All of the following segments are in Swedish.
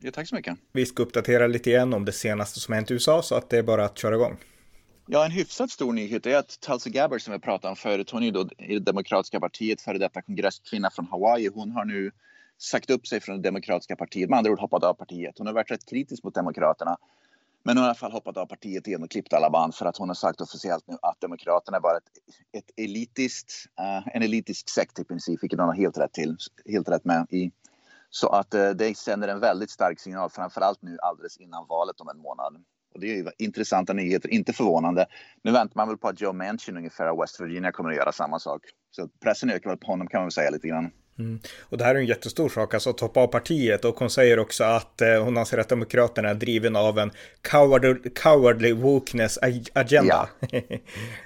Ja, tack så mycket. Vi ska uppdatera lite igen om det senaste som hänt i USA så att det är bara att köra igång. Ja, en hyfsat stor nyhet är att Tulsi Gabbard som vi pratade om förut, hon är då i det demokratiska partiet, före detta kongresskvinna från Hawaii. Hon har nu sagt upp sig från det demokratiska partiet, med andra ord hoppat av partiet. Hon har varit rätt kritisk mot demokraterna. Men hon har i alla fall hoppat av partiet igen och klippt alla band för att hon har sagt officiellt nu att Demokraterna är bara ett, ett elitiskt, uh, en elitisk sekt i princip, vilket hon har helt rätt till, helt rätt med i så att eh, det sänder en väldigt stark signal, framförallt nu alldeles innan valet om en månad. Och det är ju intressanta nyheter, inte förvånande. Nu väntar man väl på att Joe Manchin ungefär av West Virginia kommer att göra samma sak. Så pressen ökar väl på honom kan man väl säga lite grann. Mm. Och det här är en jättestor sak, alltså att hoppa av partiet och hon säger också att eh, hon anser att Demokraterna är driven av en coward, cowardly wokeness agenda. Ja,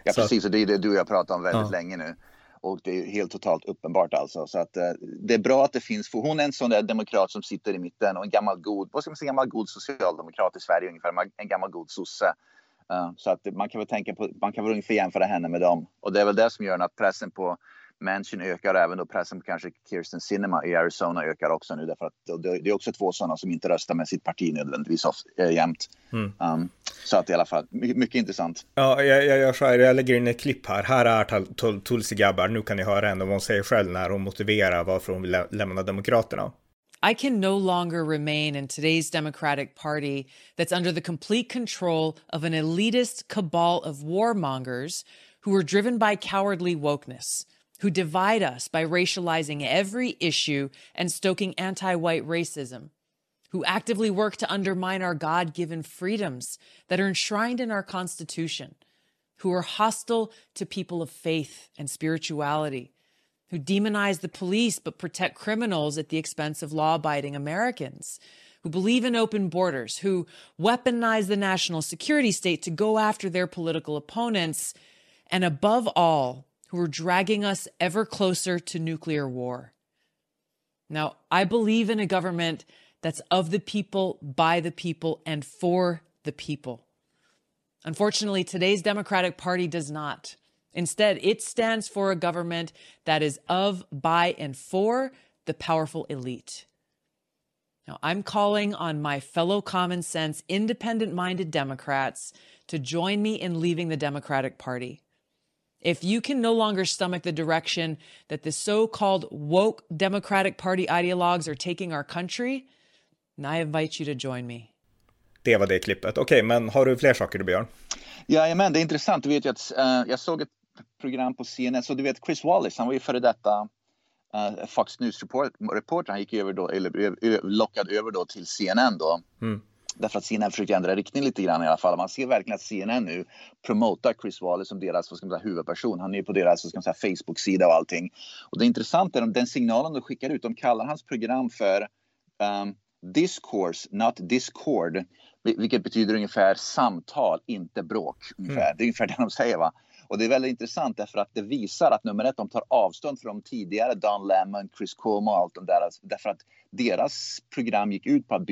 ja precis, och det är det du och jag pratat om väldigt ja. länge nu. Och det är helt totalt uppenbart alltså. Så att eh, det är bra att det finns, för hon är en sån där demokrat som sitter i mitten och en gammal god, vad ska man säga, gammal god socialdemokrat i Sverige ungefär, en gammal god sosse. Uh, så att man kan väl tänka på, man kan väl ungefär jämföra henne med dem. Och det är väl det som gör att pressen på Manchin ökar även då pressen på kanske Kirsten Sinema i Arizona ökar också nu därför att det är också två sådana som inte röstar med sitt parti nödvändigtvis äh, jämt. Mm. Um, så att i alla fall, mycket, mycket intressant. Ja, jag, jag gör så här, jag lägger in ett klipp här. Här är Tulsi Gabbard, nu kan ni höra henne vad hon säger själv när hon motiverar varför hon vill lä lämna Demokraterna. I can no longer remain in today's Democratic Party that's under the complete control of an elitist cabal of warmongers who are driven by cowardly wokeness. Who divide us by racializing every issue and stoking anti white racism, who actively work to undermine our God given freedoms that are enshrined in our Constitution, who are hostile to people of faith and spirituality, who demonize the police but protect criminals at the expense of law abiding Americans. Who believe in open borders, who weaponize the national security state to go after their political opponents, and above all, who are dragging us ever closer to nuclear war. Now, I believe in a government that's of the people, by the people, and for the people. Unfortunately, today's Democratic Party does not. Instead, it stands for a government that is of, by, and for the powerful elite. Now, I'm calling on my fellow common sense, independent minded Democrats to join me in leaving the Democratic Party. If you can no longer stomach the direction that the so called woke Democratic Party ideologues are taking our country, then I invite you to join me. Det var det klippet. Okej, okay, men har du fler saker du Björn? Ja, men det är intressant. Du vet ju att uh, jag såg ett program på CNN, så du vet Chris Wallace, han var ju före detta uh, Fox News-reporter. Han gick över då, eller lockad över då till CNN då. Mm. Därför att CNN försöker ändra riktning lite grann i alla fall. Man ser verkligen att CNN nu promotar Chris Wallace som deras vad ska man säga, huvudperson. Han är på deras Facebook-sida och allting. Och det intressanta är den signalen de skickar ut. De kallar hans program för um, Discourse, not Discord. Vilket betyder ungefär samtal, inte bråk. Ungefär. Mm. Det är ungefär det de säger. Va? Och det är väldigt intressant därför att det visar att nummer ett, de tar avstånd från tidigare Don Lemon, Chris Cuomo och allt de där. Alltså, därför att deras program gick ut på att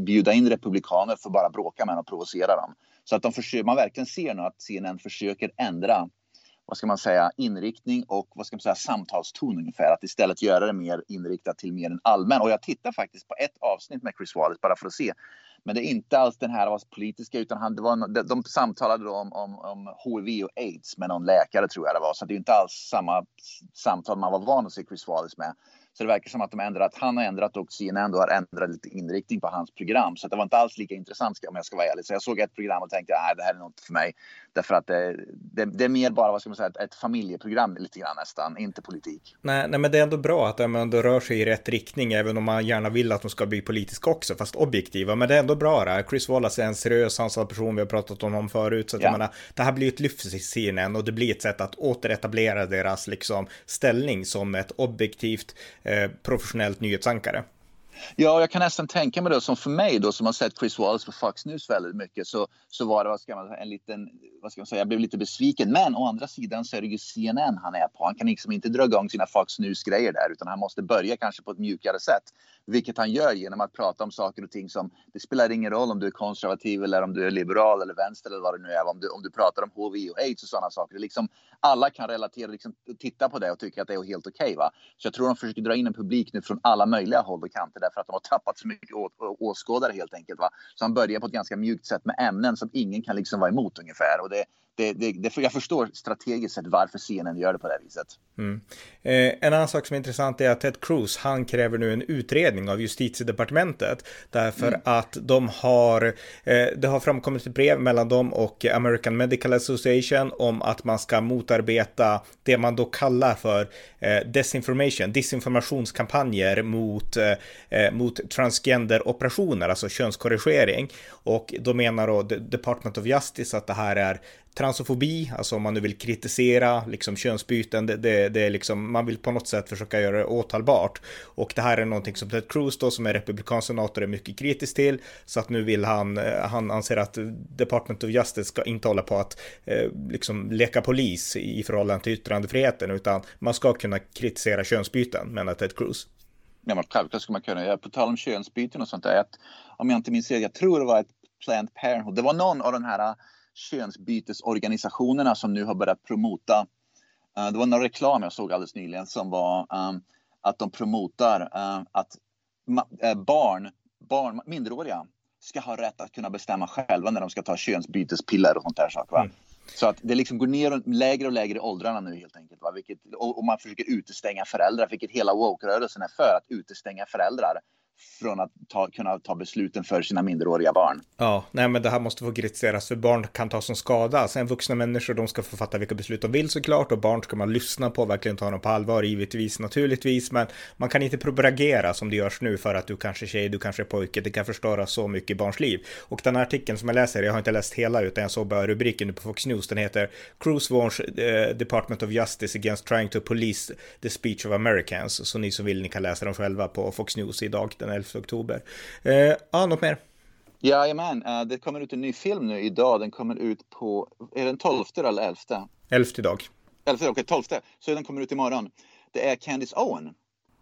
bjuda in republikaner för att bara bråka med dem och provocera dem. Så att de försöker, man verkligen ser nu att CNN försöker ändra vad ska man säga, inriktning och vad ska man säga, samtalston ungefär. Att istället göra det mer inriktat till mer en allmän. Och jag tittar faktiskt på ett avsnitt med Chris Wallace bara för att se. Men det är inte alls den här politiska utan han, det var, de, de samtalade då om, om, om HIV och aids med någon läkare tror jag det var. Så det är inte alls samma samtal man var van att se Chris Wallace med. Så det verkar som att de ändrat, han har ändrat och CNN då har ändrat lite inriktning på hans program. Så det var inte alls lika intressant om jag ska vara ärlig. Så jag såg ett program och tänkte att det här är något för mig. Därför att det, det, det, är mer bara vad ska man säga, ett, ett familjeprogram lite grann nästan, inte politik. Nej, nej, men det är ändå bra att de ändå rör sig i rätt riktning, även om man gärna vill att de ska bli politiska också, fast objektiva. Men det är ändå bra det här. Chris Wallace är en seriös, sansad person, vi har pratat om honom förut. Så att ja. jag menar, det här blir ett lyft för CNN och det blir ett sätt att återetablera deras liksom ställning som ett objektivt, eh, Eh, professionellt nyhetsankare. Ja, jag kan nästan tänka mig då som för mig då som har sett Chris Wallace på Fox News väldigt mycket så, så var det vad ska man, en liten, vad ska man säga, jag blev lite besviken. Men å andra sidan så är det ju CNN han är på. Han kan liksom inte dra igång sina Fox News grejer där utan han måste börja kanske på ett mjukare sätt. Vilket han gör genom att prata om saker och ting som det spelar ingen roll om du är konservativ eller om du är liberal eller vänster eller vad det nu är. Om du, om du pratar om HIV och aids och sådana saker. Liksom, alla kan relatera, liksom, titta på det och tycka att det är helt okej. Okay, så jag tror de försöker dra in en publik nu från alla möjliga håll och kanter därför att de har tappat så mycket åskådare helt enkelt. Va? Så han börjar på ett ganska mjukt sätt med ämnen som ingen kan liksom vara emot ungefär. Och det, det, det, det, jag förstår strategiskt sett varför CNN gör det på det här viset. Mm. Eh, en annan sak som är intressant är att Ted Cruz, han kräver nu en utredning av justitiedepartementet. Därför mm. att de har, eh, det har framkommit ett brev mellan dem och American Medical Association om att man ska motarbeta det man då kallar för eh, desinformation, disinformationskampanjer mot, eh, eh, mot transgenderoperationer, alltså könskorrigering. Och då menar då Department of Justice att det här är transofobi, alltså om man nu vill kritisera liksom könsbyten, det, det, det, är liksom, man vill på något sätt försöka göra det åtalbart. Och det här är någonting som Ted Cruz då, som är republikansk senator, är mycket kritisk till, så att nu vill han, eh, han anser att Department of Justice ska inte hålla på att eh, liksom leka polis i förhållande till yttrandefriheten, utan man ska kunna kritisera könsbyten, menar Ted Cruz. Ja, men självklart ska man kunna. Ja, på tal om könsbyten och sånt där, att, om jag inte minns fel, jag tror det var ett Planned Parenthood, det var någon av den här könsbytesorganisationerna som nu har börjat promota. Uh, det var någon reklam jag såg alldeles nyligen som var um, att de promotar uh, att barn, barn, minderåriga ska ha rätt att kunna bestämma själva när de ska ta könsbytespiller och sånt där saker. Mm. Så att det liksom går ner lägre och lägre i åldrarna nu helt enkelt. Va? Vilket, och, och man försöker utestänga föräldrar, vilket hela woke-rörelsen är för, att utestänga föräldrar från att ta, kunna ta besluten för sina minderåriga barn. Ja, nej men det här måste få kritiseras för barn kan ta som skada. Alltså, Sen vuxna människor, de ska få fatta vilka beslut de vill såklart och barn ska man lyssna på, verkligen ta dem på allvar, givetvis naturligtvis, men man kan inte propagera som det görs nu för att du kanske är tjej, du kanske är pojke, det kan förstöra så mycket i barns liv. Och den här artikeln som jag läser, jag har inte läst hela utan jag såg bara rubriken på Fox News, den heter Cruise warns eh, Department of Justice against trying to police the speech of Americans. Så ni som vill, ni kan läsa dem själva på Fox News idag den 11 oktober. Eh, ja, något mer? Jajamän, uh, det kommer ut en ny film nu idag. Den kommer ut på, är den 12 eller 11? 11 idag. 11, okej, okay, 12. Så den kommer ut imorgon. Det är Candice Owen.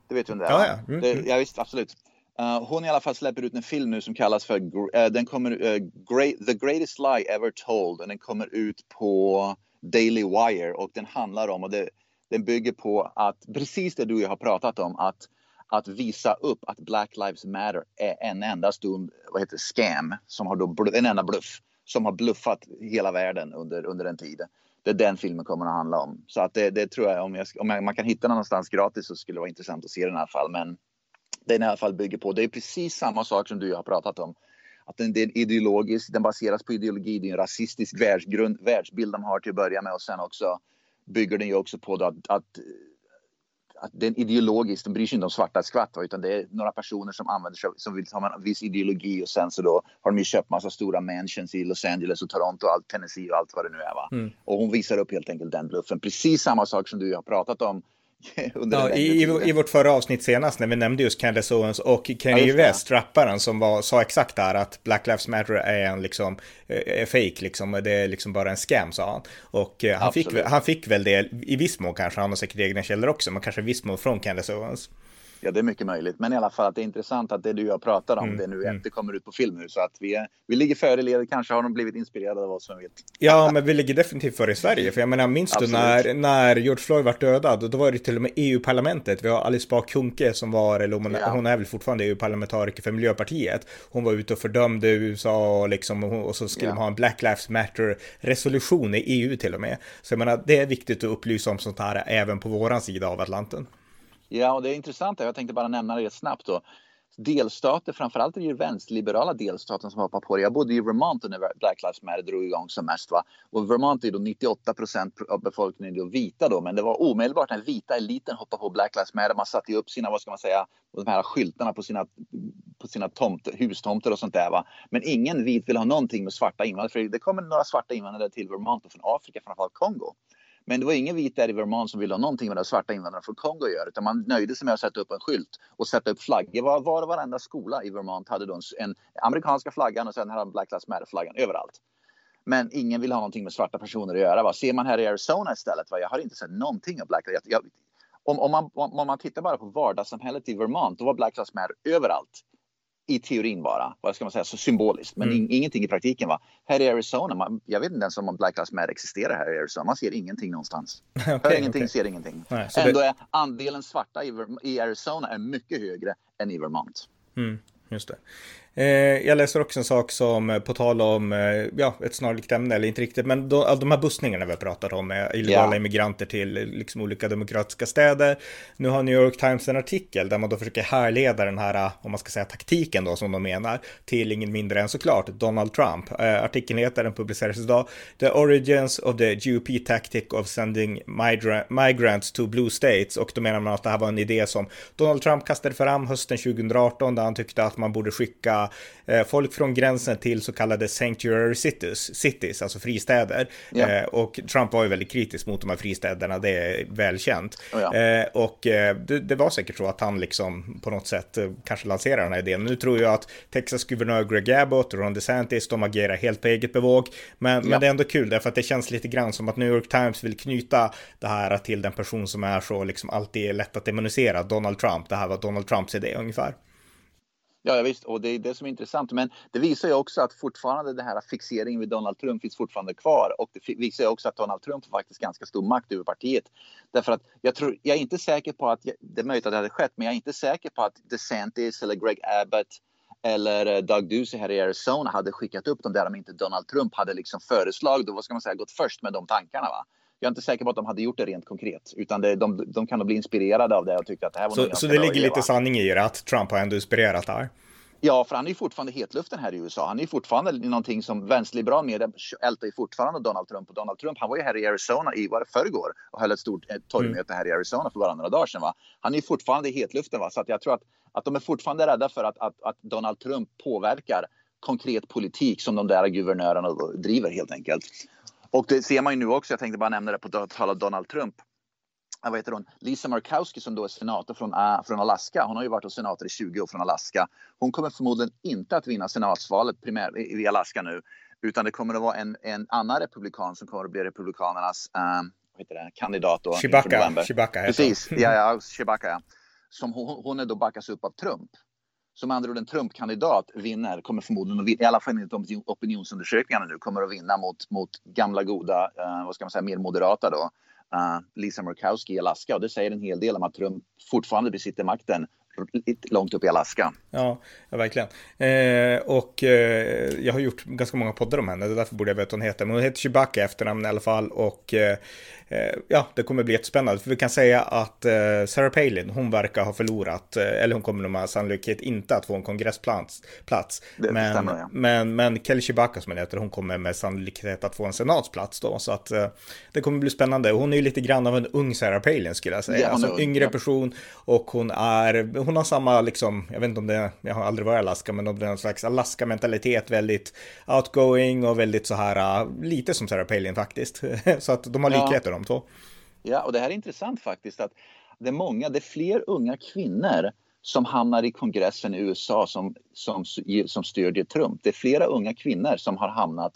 Det vet du vem det är? Ja, ja. Mm, det, mm. ja visst, absolut. Uh, hon i alla fall släpper ut en film nu som kallas för uh, den kommer, uh, great, The Greatest Lie Ever Told. Och den kommer ut på Daily Wire och den handlar om, och det, den bygger på att precis det du och jag har pratat om, att att visa upp att Black Lives Matter är en enda stor vad heter, scam, som har då, en enda bluff, som har bluffat hela världen under, under en tid. Det är den filmen kommer att handla om. Så att det, det tror jag, om, jag, om man kan hitta den någonstans gratis så skulle det vara intressant att se den i alla fall. Men den i alla fall bygger på, det är precis samma sak som du har pratat om. Att den, den ideologisk, den baseras på ideologi, det är en rasistisk världsgrund, världsbild de har till att börja med och sen också bygger den ju också på att, att att den ideologiskt, de bryr sig inte om svarta skvatt utan det är några personer som använder sig som vill ha en viss ideologi och sen så då har de ju köpt massa stora mansions i Los Angeles och Toronto och allt, Tennessee och allt vad det nu är. Va? Mm. Och hon visar upp helt enkelt den bluffen. Precis samma sak som du har pratat om ja, i, i, vårt förra avsnitt senast när vi nämnde just Candace Owens och Kanye ja, West, rapparen, som var, sa exakt där att Black Lives Matter är en liksom, är eh, fake liksom, det är liksom bara en scam sa han. Och eh, han, fick, han fick väl det i viss mån kanske, han har säkert egna källor också, men kanske i viss mån från Candace Owens. Ja, det är mycket möjligt. Men i alla fall att det är intressant att det du och jag pratar om, mm, det nu mm. det kommer ut på film nu. Så att vi, är, vi ligger före ledet. Kanske har de blivit inspirerade av oss, som vet. Ja, men vi ligger definitivt före i Sverige. För jag menar, minns du när, när George Floyd var dödad? Då var det till och med EU-parlamentet. Vi har Alice Bah Kuhnke som var, eller hon, ja. hon är väl fortfarande EU-parlamentariker för Miljöpartiet. Hon var ute och fördömde USA och, liksom, och så skulle ja. de ha en Black Lives Matter-resolution i EU till och med. Så jag menar, det är viktigt att upplysa om sånt här även på våran sida av Atlanten. Ja, och det är intressant. Jag tänkte bara nämna det snabbt då. Delstater, framförallt är det ju vänsterliberala delstaten som hoppar på det. Jag bodde i Vermont när Black Lives Matter drog igång som mest. Va? Och Vermont är då 98 procent av befolkningen då vita då, men det var omedelbart när vita eliten hoppade på Black Lives Matter. Man satte ju upp sina, vad ska man säga, de här skyltarna på sina, på sina tomt, hustomter och sånt där. Va? Men ingen vit vill ha någonting med svarta invandrare, för det kommer några svarta invandrare till Vermont och från Afrika, framförallt Kongo. Men det var ingen vit där i Vermont som ville ha någonting med de svarta invandrarna från Kongo att göra, utan man nöjde sig med att sätta upp en skylt och sätta upp flaggor. Var, var och varenda skola i Vermont hade då en, en amerikanska flaggan och sen hade Black Lives Matter-flaggan överallt. Men ingen vill ha någonting med svarta personer att göra. Va? Ser man här i Arizona istället, va? jag har inte sett någonting av Black Lives Matter. Om, om, man, om man tittar bara på vardagssamhället i Vermont, då var Black Lives Matter överallt i teorin bara, vad ska man säga, så symboliskt, men mm. ingenting i praktiken. Va? Här i Arizona, man, jag vet inte ens om Black Lives Matter existerar här i Arizona, man ser ingenting någonstans. okay, Hör ingenting, okay. ser ingenting. Nej, Ändå det... är andelen svarta i, i, Arizona är mycket högre än i Vermont. Mm, just det. Eh, jag läser också en sak som, eh, på tal om, eh, ja, ett snarlikt ämne, eller inte riktigt, men då, de här bussningarna vi har pratat om, med illegala yeah. immigranter till liksom olika demokratiska städer. Nu har New York Times en artikel där man då försöker härleda den här, om man ska säga taktiken då, som de menar, till ingen mindre än såklart Donald Trump. artikeln heter, den publicerades idag, The Origins of the GOP Tactic of Sending migra Migrants to Blue States, och då menar man att det här var en idé som Donald Trump kastade fram hösten 2018, där han tyckte att man borde skicka Eh, folk från gränsen till så kallade sanctuary cities, cities alltså fristäder. Ja. Eh, och Trump var ju väldigt kritisk mot de här fristäderna, det är välkänt. Oh ja. Eh, och det, det, var säkert så att han liksom på något sätt kanske lanserade den här idén. Nu tror jag att Texas guvernör Greg Abbott och Ron DeSantis, de agerar helt på eget bevåg. Men, ja. men det är ändå kul därför att det känns lite grann som att New York Times vill knyta det här till den person som är så liksom alltid lätt att demonisera, Donald Trump. Det här var Donald Trumps idé ungefär. Ja, visst, och det är det som är intressant. Men det visar ju också att fortfarande den här fixeringen vid Donald Trump finns fortfarande kvar. Och det visar ju också att Donald Trump har faktiskt ganska stor makt över partiet. Därför att jag, tror, jag är inte säker på att, det är möjligt att det hade skett, men jag är inte säker på att DeSantis eller Greg Abbott eller eh, Doug Ducey här i Arizona hade skickat upp dem där om inte Donald Trump hade liksom föreslagit och vad ska man säga, gått först med de tankarna. Va? Jag är inte säker på att de hade gjort det rent konkret, utan det, de, de kan nog bli inspirerade av det och tycka att det här var Så, så det ligger lite sanning i det, att Trump har ändå inspirerat där? Ja, för han är ju fortfarande hetluften här i USA. Han är ju fortfarande någonting som vänsterliberal media ältar ju fortfarande Donald Trump. Och Donald Trump, han var ju här i Arizona i, var det förrgår? Och höll ett stort torgmöte mm. här i Arizona för bara några dagar sedan. Va? Han är ju fortfarande i hetluften. Va? Så att jag tror att, att de är fortfarande rädda för att, att, att Donald Trump påverkar konkret politik som de där guvernörerna driver helt enkelt. Och det ser man ju nu också, jag tänkte bara nämna det på tal om Donald Trump vad heter hon? Lisa Murkowski som då är senator från, uh, från Alaska. Hon har ju varit senator i 20 år från Alaska. Hon kommer förmodligen inte att vinna senatsvalet primär, i, i Alaska nu. Utan det kommer att vara en, en annan republikan som kommer att bli republikanernas uh, vad heter det, kandidat. Då, Chewbacca. Chewbacca Precis, ja, ja, Chewbacca ja. Som hon, hon är då backas upp av Trump. Som andra ord en Trump-kandidat vinner, kommer förmodligen att vinna, i alla fall enligt opinionsundersökningarna nu, kommer att vinna mot, mot gamla goda, uh, vad ska man säga, mer moderata då, uh, Lisa Murkowski i Alaska. Och det säger en hel del om att Trump fortfarande besitter makten långt upp i Alaska. Ja, ja verkligen. Eh, och eh, jag har gjort ganska många poddar om henne, därför borde jag veta vad hon heter. Men hon heter Chewbacca i efternamn i alla fall och eh, Eh, ja, det kommer bli jättespännande. För vi kan säga att eh, Sarah Palin, hon verkar ha förlorat, eh, eller hon kommer med sannolikhet inte att få en kongressplats. Plats. Det men, stämmer, ja. men, men Kelly Chewbacca som hon heter, hon kommer med sannolikhet att få en senatsplats då. Så att det kommer bli spännande. Hon är ju lite grann av en ung Sarah Palin skulle jag säga. Ja, alltså en yngre ja. person och hon är, hon har samma liksom, jag vet inte om det, jag har aldrig varit i Alaska, men om det är en slags Alaska-mentalitet, väldigt outgoing och väldigt så här, lite som Sarah Palin faktiskt. så att de har likheter de två. Ja, och det här är intressant faktiskt att det är många, det är fler unga kvinnor som hamnar i kongressen i USA som, som, som stödjer Trump. Det är flera unga kvinnor som har hamnat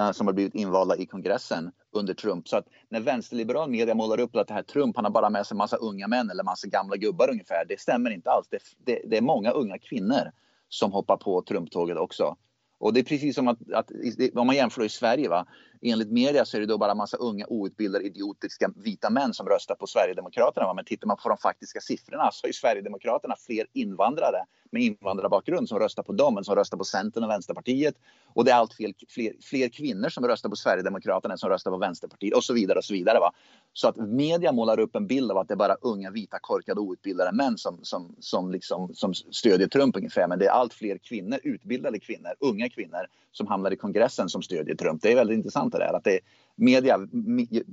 uh, som har blivit invalda i kongressen under Trump. Så att när vänsterliberal media målar upp att det här Trump, han har bara med sig massa unga män eller massa gamla gubbar ungefär. Det stämmer inte alls. Det, det, det är många unga kvinnor som hoppar på Trump-tåget också. Och det är precis som att, att om man jämför i Sverige, va? Enligt media så är det då bara massa unga outbildade idiotiska vita män som röstar på Sverigedemokraterna. Va? Men tittar man på de faktiska siffrorna så har ju Sverigedemokraterna fler invandrare med invandrarbakgrund som röstar på dem än som röstar på Centern och Vänsterpartiet. Och det är allt fler, fler, fler kvinnor som röstar på Sverigedemokraterna än som röstar på Vänsterpartiet och så vidare och så vidare. Va? Så att media målar upp en bild av att det är bara unga vita korkade outbildade män som, som, som, liksom, som stödjer Trump ungefär. Men det är allt fler kvinnor, utbildade kvinnor, unga kvinnor som hamnar i kongressen som stödjer Trump. Det är väldigt intressant det där att det, media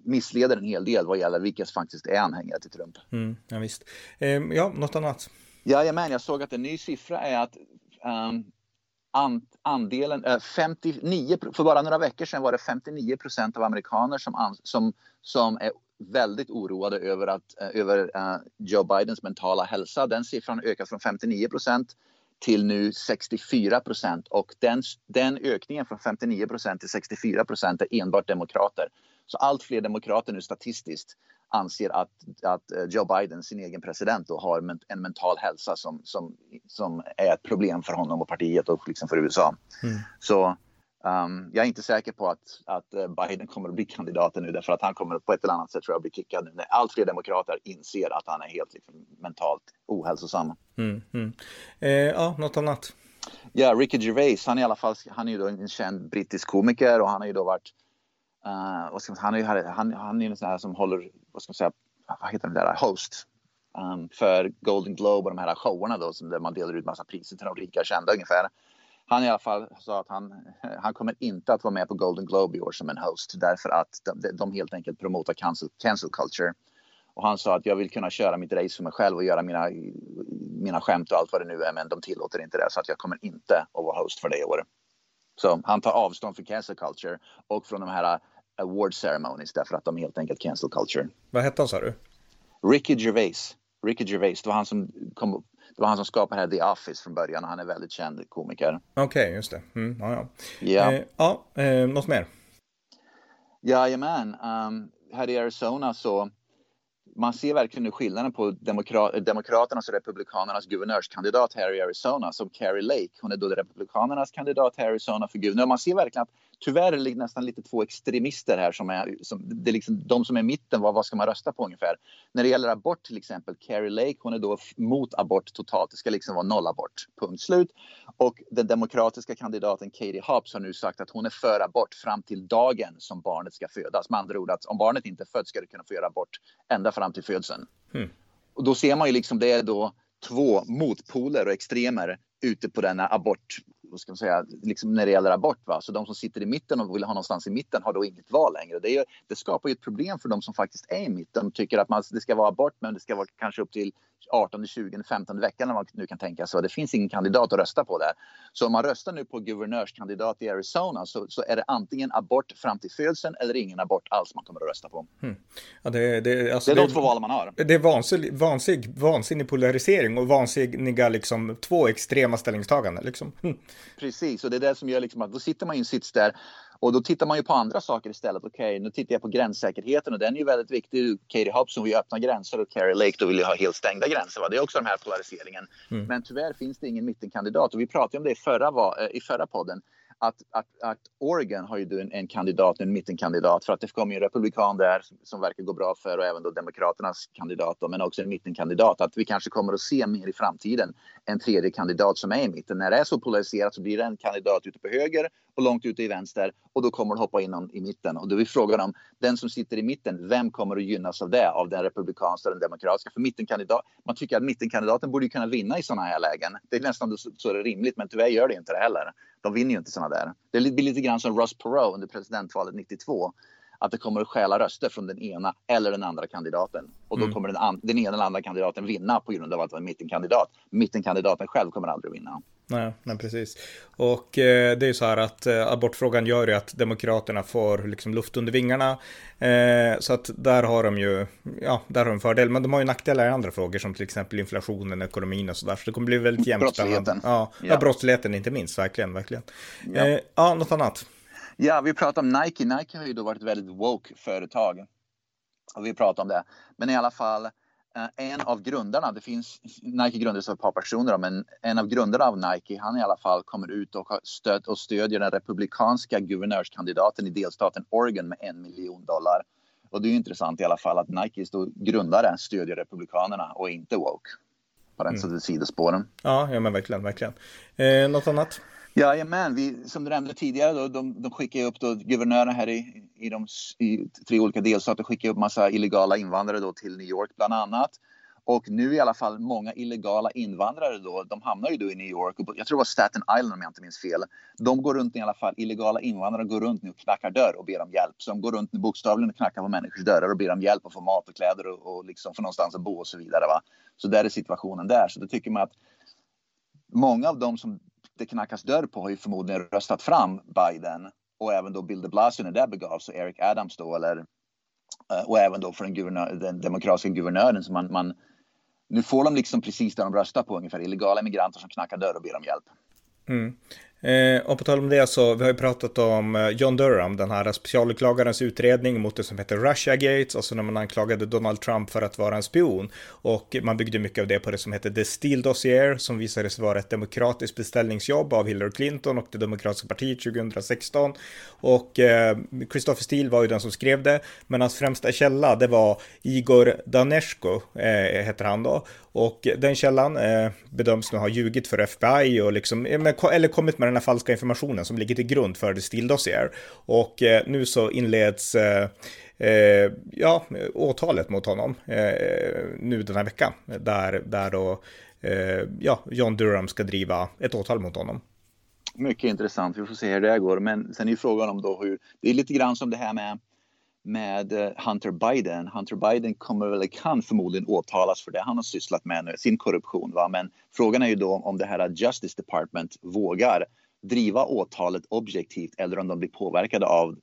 missleder en hel del vad gäller vilka som faktiskt är anhängare till Trump. Mm, ja, visst. Eh, ja, något annat? Jajamän, jag såg att en ny siffra är att um, andelen, 59, för bara några veckor sedan var det 59 procent av amerikaner som, som, som är väldigt oroade över, att, över uh, Joe Bidens mentala hälsa. Den siffran ökat från 59 procent till nu 64 procent och den, den ökningen från 59 procent till 64 procent är enbart demokrater. Så allt fler demokrater nu statistiskt anser att, att eh, Joe Biden, sin egen president, då, har en mental hälsa som, som, som är ett problem för honom och partiet och liksom för USA. Mm. Så um, jag är inte säker på att, att eh, Biden kommer att bli kandidaten nu därför att han kommer på ett eller annat sätt tror jag bli kickad nu när allt fler demokrater inser att han är helt liksom, mentalt ohälsosam. Mm, mm. Eh, ja, något annat? Ja, Ricky Gervais, han är i alla fall han är ju då en känd brittisk komiker och han har ju då varit Uh, vad ska man, han, är, han, han är en sån här som håller, vad ska man säga, vad heter den där, host um, för Golden Globe och de här showerna då som där man delar ut massa priser till de rika kända ungefär. Han i alla fall sa att han, han kommer inte att vara med på Golden Globe i år som en host därför att de, de helt enkelt promotar cancel, cancel culture. Och han sa att jag vill kunna köra mitt race för mig själv och göra mina, mina skämt och allt vad det nu är men de tillåter inte det så att jag kommer inte att vara host för det i år. Så han tar avstånd från cancel culture och från de här uh, award ceremonies därför att de helt enkelt cancel culture. Vad hette han sa du? Ricky Gervais. Ricky Gervais, det var han som kom det var han som skapade The Office från början och han är väldigt känd komiker. Okej, okay, just det. Mm, ja, ja. Ja. Eh, ja eh, något mer? Jajamän. Um, här i Arizona så man ser verkligen nu skillnaden på demokra Demokraternas och Republikanernas guvernörskandidat här i Arizona som Carrie Lake. Hon är då Republikanernas kandidat här i Arizona för guvernör. Man ser verkligen att tyvärr är det nästan lite två extremister här som är, som, det är liksom de som är i mitten, vad, vad ska man rösta på ungefär? När det gäller abort till exempel, Carrie Lake, hon är då mot abort totalt, det ska liksom vara noll abort, punkt slut. Och den demokratiska kandidaten Katie Hobbs har nu sagt att hon är för abort fram till dagen som barnet ska födas. Med andra ord att om barnet inte fött ska du kunna få göra abort ända fram till födseln. Mm. Och då ser man ju liksom det är då två motpoler och extremer ute på denna abort vad ska man säga, liksom när det gäller abort. Va? Så de som sitter i mitten och vill ha någonstans i mitten har då inget val längre. Det, är, det skapar ju ett problem för de som faktiskt är i mitten och tycker att man, det ska vara abort men det ska vara kanske upp till 18, 20, 15 veckan när man nu kan tänka så. Det finns ingen kandidat att rösta på där. Så om man röstar nu på guvernörskandidat i Arizona så, så är det antingen abort fram till födseln eller ingen abort alls man kommer att rösta på. Hmm. Ja, det, det, alltså, det är de två val man har. Det är vansinnig, vansinnig, vansinnig polarisering och vansinniga liksom, två extrema ställningstaganden. Liksom. Hmm. Precis, och det är det som gör liksom att då sitter man i en sits där och då tittar man ju på andra saker istället. Okej, okay, nu tittar jag på gränssäkerheten och den är ju väldigt viktig. Katie Hobson vill ju öppna gränser och Carrie Lake då vill ju ha helt stängda gränser. Va? Det är också den här polariseringen. Mm. Men tyvärr finns det ingen mittenkandidat och vi pratade om det i förra, eh, i förra podden att, att, att Oregon har ju en, en kandidat, en mittenkandidat för att det kommer en republikan där som, som verkar gå bra för och även då Demokraternas kandidat då, men också en mittenkandidat. Att vi kanske kommer att se mer i framtiden en tredje kandidat som är i mitten. När det är så polariserat så blir det en kandidat ute på höger och långt ute i vänster och då kommer det hoppa in någon i mitten. Och då är frågan om den som sitter i mitten, vem kommer att gynnas av det? Av den republikanska eller den demokratiska? För mittenkandidat, man tycker att mittenkandidaten borde kunna vinna i sådana här lägen. Det är nästan så, så är det rimligt, men tyvärr gör det inte det heller. De vinner ju inte sådana där. Det blir lite grann som Ross Perot under presidentvalet 92 att det kommer att stjäla röster från den ena eller den andra kandidaten. Och då mm. kommer den, den ena eller andra kandidaten vinna på grund av att det var en mittenkandidat. Mittenkandidaten själv kommer aldrig att vinna. Nej, nej precis. Och eh, det är ju så här att eh, abortfrågan gör ju att demokraterna får liksom luft under vingarna. Eh, så att där har de ju, ja, där har de en fördel. Men de har ju nackdelar i andra frågor som till exempel inflationen, ekonomin och så där. Så det kommer bli väldigt jämnt. Brottsligheten. Ja, ja. ja, brottsligheten inte minst, verkligen, verkligen. Ja, eh, ja något annat. Ja, vi pratar om Nike. Nike har ju då varit ett väldigt woke företag. Och vi pratar om det. Men i alla fall, en av grundarna, det finns, Nike grundades av ett par personer, men en av grundarna av Nike, han i alla fall kommer ut och stött och stödjer den republikanska guvernörskandidaten i delstaten Oregon med en miljon dollar. Och det är intressant i alla fall att Nikes grundare stödjer republikanerna och inte woke. På den mm. sidospåren. Ja, ja men verkligen, verkligen. Eh, något annat? Jajamän, vi, som du nämnde tidigare, då, de, de skickar upp då, guvernören här i, i, de, i tre olika delstater skickar upp massa illegala invandrare då till New York bland annat. Och nu i alla fall många illegala invandrare då, de hamnar ju då i New York. Och jag tror det var Staten Island om jag inte minns fel. De går runt i alla fall, illegala invandrare går runt nu och knackar dörr och ber om hjälp. Så de går runt nu bokstavligen och knackar på människors dörrar och ber om hjälp och få mat och kläder och, och liksom få någonstans att bo och så vidare. Va? Så där är situationen där. Så då tycker man att många av dem som det knackas dörr på har ju förmodligen röstat fram Biden och även då Bill de Blasio när det begav sig, Eric Adams då eller eh, och även då för den, guvernör, den demokratiska guvernören som man, man nu får de liksom precis det de röstar på ungefär, illegala immigranter som knackar dörr och ber om hjälp. Mm. Eh, och på tal om det så, vi har ju pratat om eh, John Durham, den här specialåklagarens utredning mot det som heter Russia Gates, alltså när man anklagade Donald Trump för att vara en spion. Och man byggde mycket av det på det som heter The Steele Dossier, som visade sig vara ett demokratiskt beställningsjobb av Hillary Clinton och det demokratiska partiet 2016. Och eh, Christopher Steele var ju den som skrev det, men hans främsta källa, det var Igor Daneshko, eh, heter han då. Och den källan eh, bedöms nu ha ljugit för FBI och liksom, eh, eller kommit med den här falska informationen som ligger till grund för det Steele Dossier. Och eh, nu så inleds eh, eh, ja, åtalet mot honom eh, nu den här veckan. Där, där då eh, ja, John Durham ska driva ett åtal mot honom. Mycket intressant, vi får se hur det går. Men sen är ju frågan om då hur, det är lite grann som det här med med eh, Hunter Biden. Hunter Biden kommer väl, kan förmodligen åtalas för det han har sysslat med nu, sin korruption. Va? Men frågan är ju då om det här Justice Department vågar driva åtalet objektivt eller om de blir påverkade av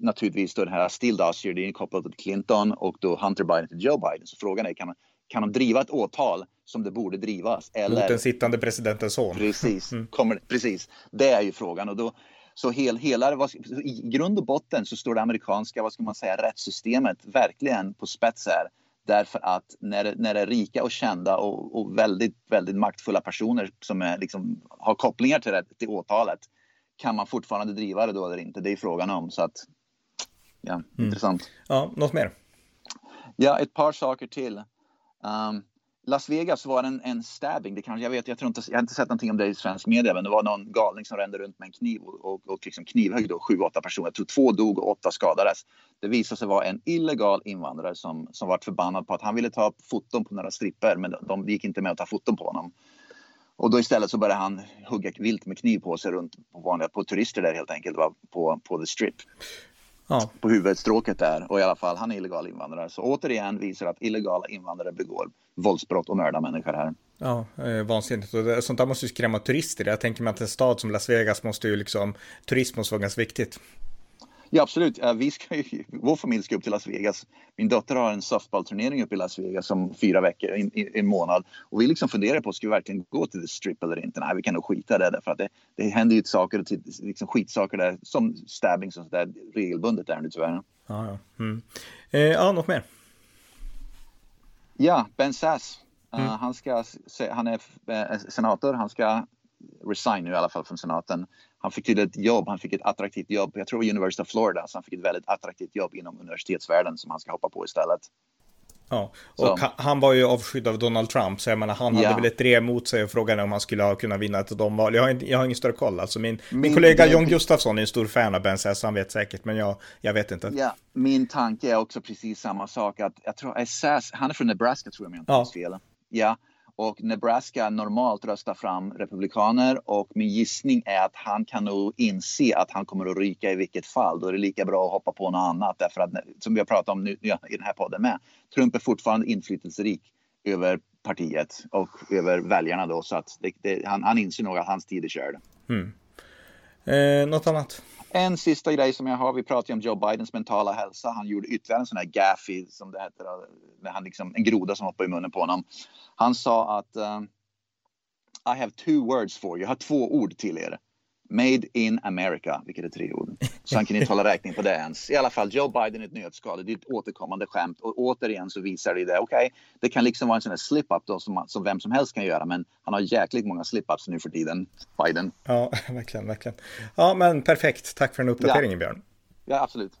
naturligtvis då den här Steele Dossier, kopplat till Clinton och då Hunter Biden till Joe Biden. Så frågan är, kan, kan de driva ett åtal som det borde drivas? Eller... Mot den sittande presidentens son. Precis, mm. kommer, precis. Det är ju frågan. Och då, så hel, hela, i grund och botten så står det amerikanska vad ska man säga, rättssystemet verkligen på spets här. Därför att när, när det är rika och kända och, och väldigt, väldigt maktfulla personer som är, liksom, har kopplingar till, det, till åtalet kan man fortfarande driva det då eller inte? Det är frågan om. Så att, ja, mm. intressant. Ja, något mer? Ja, ett par saker till. Um, Las Vegas var en, en stabbing. Det kanske, jag, vet, jag, tror inte, jag har inte sett någonting om det i svensk media, men det var någon galning som rände runt med en kniv och, och, och liksom knivhögg då sju, åtta personer. Jag tror två dog och åtta skadades. Det visade sig vara en illegal invandrare som, som var förbannad på att han ville ta foton på några stripper, men de, de gick inte med att ta foton på honom. Och då istället så började han hugga vilt med kniv på sig runt på vanliga på turister där helt enkelt, va? på, på the strip ja. på huvudstråket där. Och i alla fall, han är illegal invandrare. Så återigen visar att illegala invandrare begår våldsbrott och mördar människor här. Ja, eh, vansinnigt. Och sånt där måste ju skrämma turister. Jag tänker mig att en stad som Las Vegas måste ju liksom, turism måste vara ganska viktigt. Ja, absolut. Vi ska ju, vår familj ska upp till Las Vegas. Min dotter har en softballturnering uppe i Las Vegas om fyra veckor, en, en månad. Och vi liksom funderar på, ska vi verkligen gå till The Strip eller inte? Nej, vi kan nog skita det därför att det, det händer ju saker, liksom skitsaker där, som stabbing och sådär regelbundet där nu tyvärr. Ja, ja. Mm. Eh, ja, något mer? Ja, Ben Sass. Uh, mm. han, ska, han är eh, senator, han ska resign nu i alla fall från senaten han fick till ett jobb, han fick ett attraktivt jobb, jag tror University of Florida, så han fick ett väldigt attraktivt jobb inom universitetsvärlden som han ska hoppa på istället. Ja, och så. han var ju avskydd av Donald Trump, så jag menar han hade väl ett drev mot sig och frågan är om han skulle ha kunnat vinna ett domval. Jag har, inte, jag har ingen större koll, alltså min, min, min kollega John Gustafsson är en stor fan av Ben Sass, han vet säkert, men jag, jag vet inte. Ja, min tanke är också precis samma sak, att jag tror, Sass, han är från Nebraska tror jag om jag inte minns fel. Ja, och Nebraska normalt röstar fram republikaner och min gissning är att han kan nog inse att han kommer att ryka i vilket fall. Då är det lika bra att hoppa på något annat därför att som vi har pratat om nu i den här podden med. Trump är fortfarande inflytelserik över partiet och över väljarna då så att det, det, han, han inser nog att hans tid är körd. Mm. Eh, något annat? En sista grej som jag har, vi pratade om Joe Bidens mentala hälsa. Han gjorde ytterligare en sån här gaffy, som det heter, eh, när han liksom, en groda som hoppade i munnen på honom. Han sa att uh, I have two words for you, jag har två ord till er. Made in America, vilket är tre ord. Så han kan inte hålla räkning på det ens. I alla fall, Joe Biden är ett nötskal. Det är ett återkommande skämt. Och återigen så visar det det. Okej, okay, det kan liksom vara en sån här slip-up då som, som vem som helst kan göra. Men han har jäkligt många slip-ups nu för tiden, Biden. Ja, verkligen, verkligen. Ja, men perfekt. Tack för den uppdateringen, ja. Björn. Ja, absolut.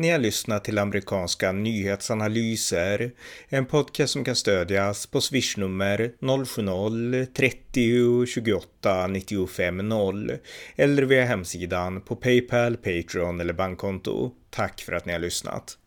Ni har lyssnat till amerikanska nyhetsanalyser, en podcast som kan stödjas på swishnummer 070-30 28 95 0 eller via hemsidan på Paypal, Patreon eller bankkonto. Tack för att ni har lyssnat.